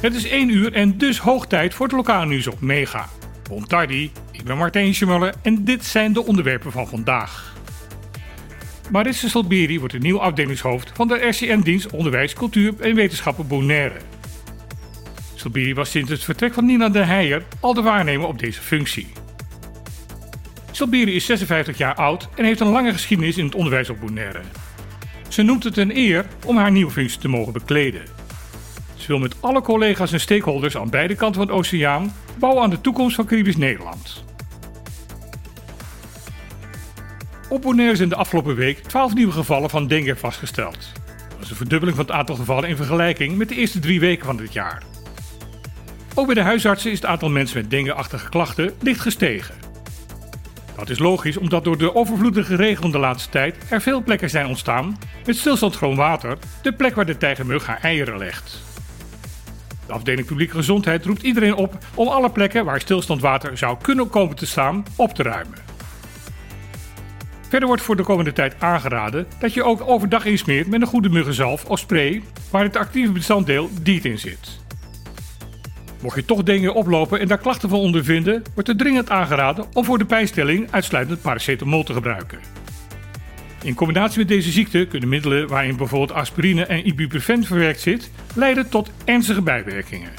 Het is 1 uur en dus hoog tijd voor het lokaal nieuws op Mega. Bon tardi, ik ben Martijn Schmuller en dit zijn de onderwerpen van vandaag. Marisse Salberi wordt de nieuw afdelingshoofd van de RCN-dienst Onderwijs, Cultuur en Wetenschappen Bonaire. Salberi was sinds het vertrek van Nina de Heijer al de waarnemer op deze functie. Salberi is 56 jaar oud en heeft een lange geschiedenis in het onderwijs op Bonaire. Ze noemt het een eer om haar nieuwe functie te mogen bekleden. Ze wil met alle collega's en stakeholders aan beide kanten van het oceaan bouwen aan de toekomst van Caribisch Nederland. Op Bonaire zijn de afgelopen week 12 nieuwe gevallen van dengue vastgesteld. Dat is een verdubbeling van het aantal gevallen in vergelijking met de eerste drie weken van dit jaar. Ook bij de huisartsen is het aantal mensen met dengue-achtige klachten licht gestegen. Dat is logisch omdat door de overvloedige regen de laatste tijd er veel plekken zijn ontstaan met stilstand water, de plek waar de tijgermug haar eieren legt. De afdeling publieke gezondheid roept iedereen op om alle plekken waar stilstand water zou kunnen komen te staan op te ruimen. Verder wordt voor de komende tijd aangeraden dat je ook overdag insmeert met een goede muggenzalf of spray waar het actieve bestanddeel DEET in zit. Mocht je toch dingen oplopen en daar klachten van ondervinden, wordt er dringend aangeraden om voor de pijnstelling uitsluitend paracetamol te gebruiken. In combinatie met deze ziekte kunnen middelen waarin bijvoorbeeld aspirine en ibuprofen verwerkt zit, leiden tot ernstige bijwerkingen.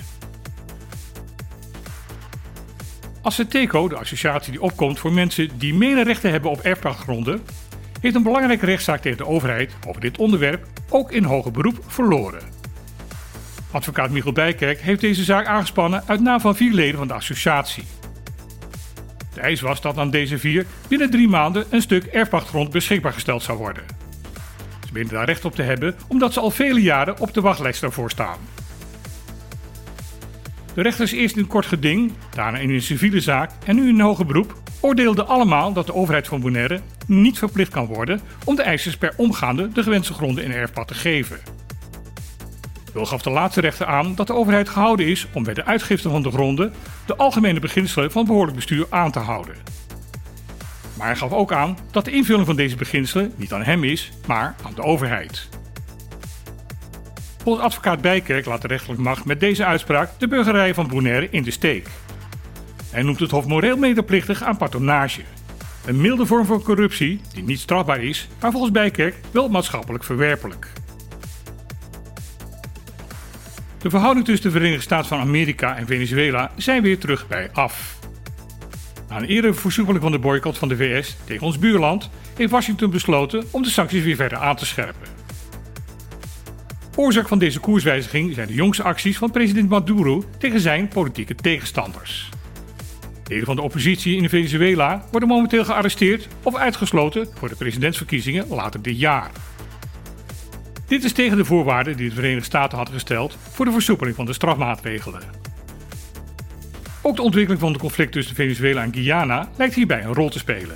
Aceteco, de associatie die opkomt voor mensen die meer rechten hebben op erfpachtgronden, heeft een belangrijke rechtszaak tegen de overheid over dit onderwerp ook in hoger beroep verloren. Advocaat Michiel Bijkerk heeft deze zaak aangespannen uit naam van vier leden van de associatie. De eis was dat aan deze vier binnen drie maanden een stuk erfpachtgrond beschikbaar gesteld zou worden. Ze menen daar recht op te hebben omdat ze al vele jaren op de wachtlijst ervoor staan. De rechters eerst in kort geding, daarna in een civiele zaak en nu in een hoger beroep oordeelden allemaal dat de overheid van Bonaire niet verplicht kan worden om de eisers per omgaande de gewenste gronden in erfpad te geven. Wel gaf de laatste rechter aan dat de overheid gehouden is om bij de uitgifte van de gronden de algemene beginselen van behoorlijk bestuur aan te houden. Maar hij gaf ook aan dat de invulling van deze beginselen niet aan hem is, maar aan de overheid. Volgens advocaat Bijkerk laat de rechterlijke macht met deze uitspraak de burgerij van Bonaire in de steek. Hij noemt het Hof moreel medeplichtig aan patronage. Een milde vorm van corruptie die niet strafbaar is, maar volgens Bijkerk wel maatschappelijk verwerpelijk. De verhouding tussen de Verenigde Staten van Amerika en Venezuela zijn weer terug bij af. Na een eerdere versoepeling van de boycott van de VS tegen ons buurland heeft Washington besloten om de sancties weer verder aan te scherpen. Oorzaak van deze koerswijziging zijn de jongste acties van president Maduro tegen zijn politieke tegenstanders. Leden van de oppositie in Venezuela worden momenteel gearresteerd of uitgesloten voor de presidentsverkiezingen later dit jaar. Dit is tegen de voorwaarden die de Verenigde Staten had gesteld voor de versoepeling van de strafmaatregelen. Ook de ontwikkeling van het conflict tussen Venezuela en Guyana lijkt hierbij een rol te spelen.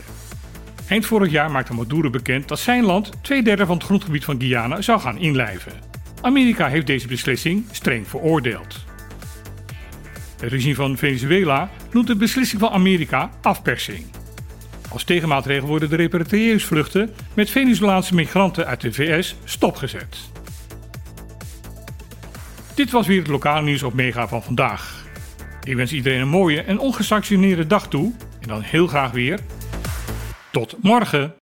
Eind vorig jaar maakte Maduro bekend dat zijn land twee derde van het grondgebied van Guyana zou gaan inlijven. Amerika heeft deze beslissing streng veroordeeld. Het regime van Venezuela noemt de beslissing van Amerika afpersing. Als tegenmaatregel worden de repatriëringsvluchten met Venezolaanse migranten uit de VS stopgezet. Dit was weer het lokale nieuws op Mega van vandaag. Ik wens iedereen een mooie en ongesanctioneerde dag toe en dan heel graag weer. Tot morgen!